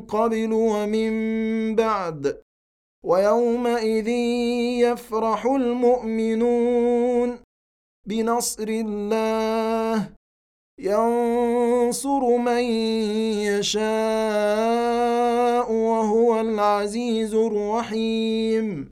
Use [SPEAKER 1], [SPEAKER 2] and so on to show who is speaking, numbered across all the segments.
[SPEAKER 1] قبل ومن بعد. ويومئذ يفرح المؤمنون بنصر الله. ينصر من يشاء وهو العزيز الرحيم.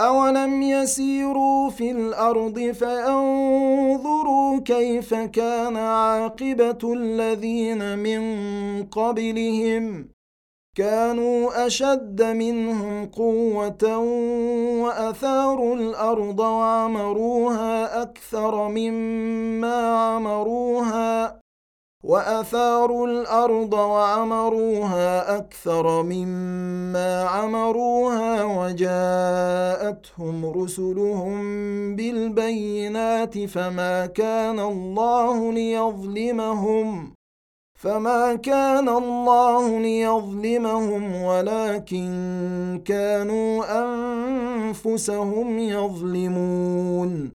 [SPEAKER 1] أولم يسيروا في الأرض فينظروا كيف كان عاقبة الذين من قبلهم كانوا أشد منهم قوة وأثاروا الأرض وعمروها أكثر مما عمروها وأثاروا الأرض وعمروها أكثر مما عمروها وجاءتهم رسلهم بالبينات فما كان الله ليظلمهم فما كان الله ليظلمهم ولكن كانوا أنفسهم يظلمون.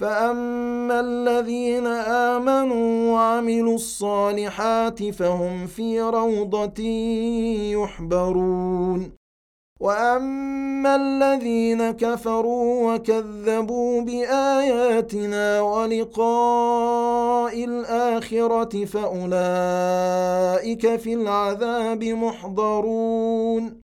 [SPEAKER 1] فاما الذين امنوا وعملوا الصالحات فهم في روضه يحبرون واما الذين كفروا وكذبوا باياتنا ولقاء الاخره فاولئك في العذاب محضرون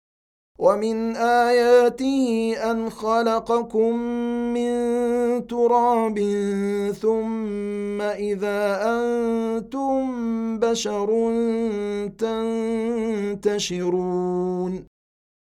[SPEAKER 1] ومن آياته أن خلقكم من تراب ثم إذا أنتم بشر تنتشرون.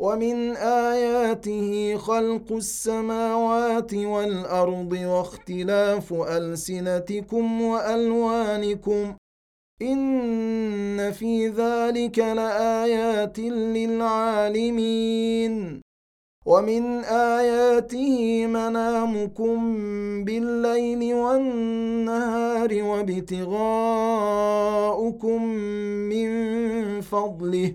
[SPEAKER 1] ومن آياته خلق السماوات والأرض واختلاف ألسنتكم وألوانكم إن في ذلك لآيات للعالمين. ومن آياته منامكم بالليل والنهار وابتغاؤكم من فضله.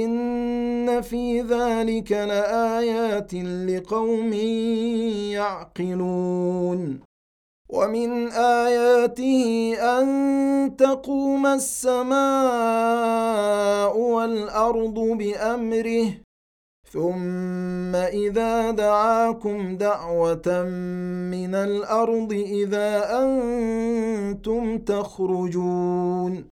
[SPEAKER 1] إن في ذلك لآيات لقوم يعقلون ومن آياته أن تقوم السماء والأرض بأمره ثم إذا دعاكم دعوة من الأرض إذا أنتم تخرجون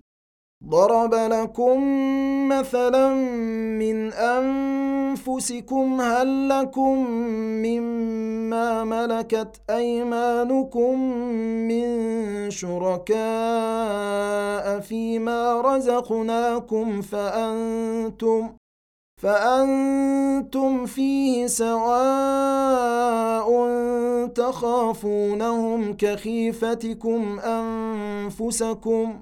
[SPEAKER 1] ضرب لكم مثلا من أنفسكم هل لكم مما ملكت أيمانكم من شركاء فيما رزقناكم فأنتم فأنتم فيه سواء تخافونهم كخيفتكم أنفسكم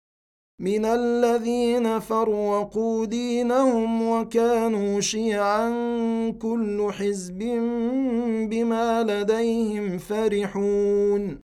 [SPEAKER 1] من الذين فرقوا دينهم وكانوا شيعا كل حزب بما لديهم فرحون.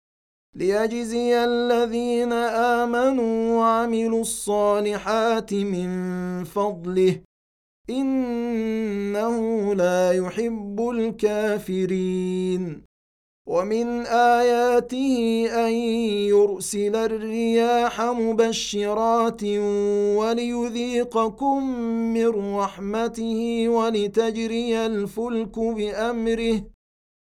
[SPEAKER 1] ليجزي الذين امنوا وعملوا الصالحات من فضله انه لا يحب الكافرين ومن اياته ان يرسل الرياح مبشرات وليذيقكم من رحمته ولتجري الفلك بامره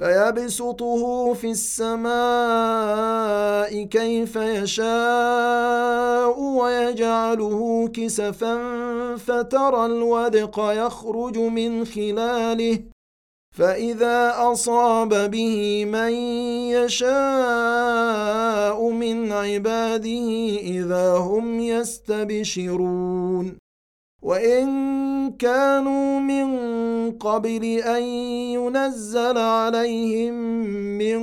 [SPEAKER 1] فيبسطه في السماء كيف يشاء ويجعله كسفا فترى الودق يخرج من خلاله. فإذا أصاب به من يشاء من عباده إذا هم يستبشرون. وإن كانوا من قبل أن ينزل عليهم من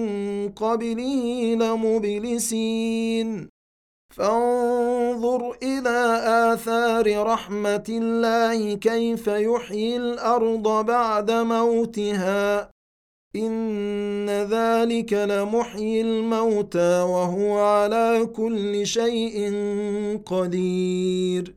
[SPEAKER 1] قبله لمبلسين. فانظر إلى آثار رحمة الله كيف يحيي الأرض بعد موتها. إن ذلك لمحيي الموتى وهو على كل شيء قدير.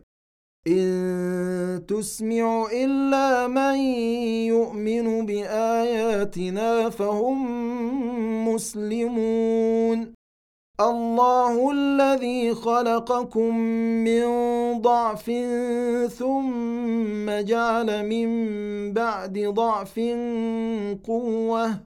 [SPEAKER 1] إن تسمع إلا من يؤمن بآياتنا فهم مسلمون. الله الذي خلقكم من ضعف ثم جعل من بعد ضعف قوة.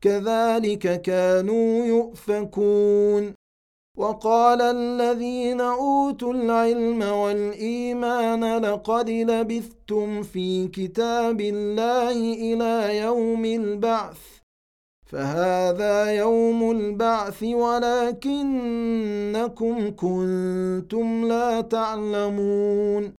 [SPEAKER 1] كذلك كانوا يؤفكون. وقال الذين أوتوا العلم والإيمان لقد لبثتم في كتاب الله إلى يوم البعث. فهذا يوم البعث ولكنكم كنتم لا تعلمون.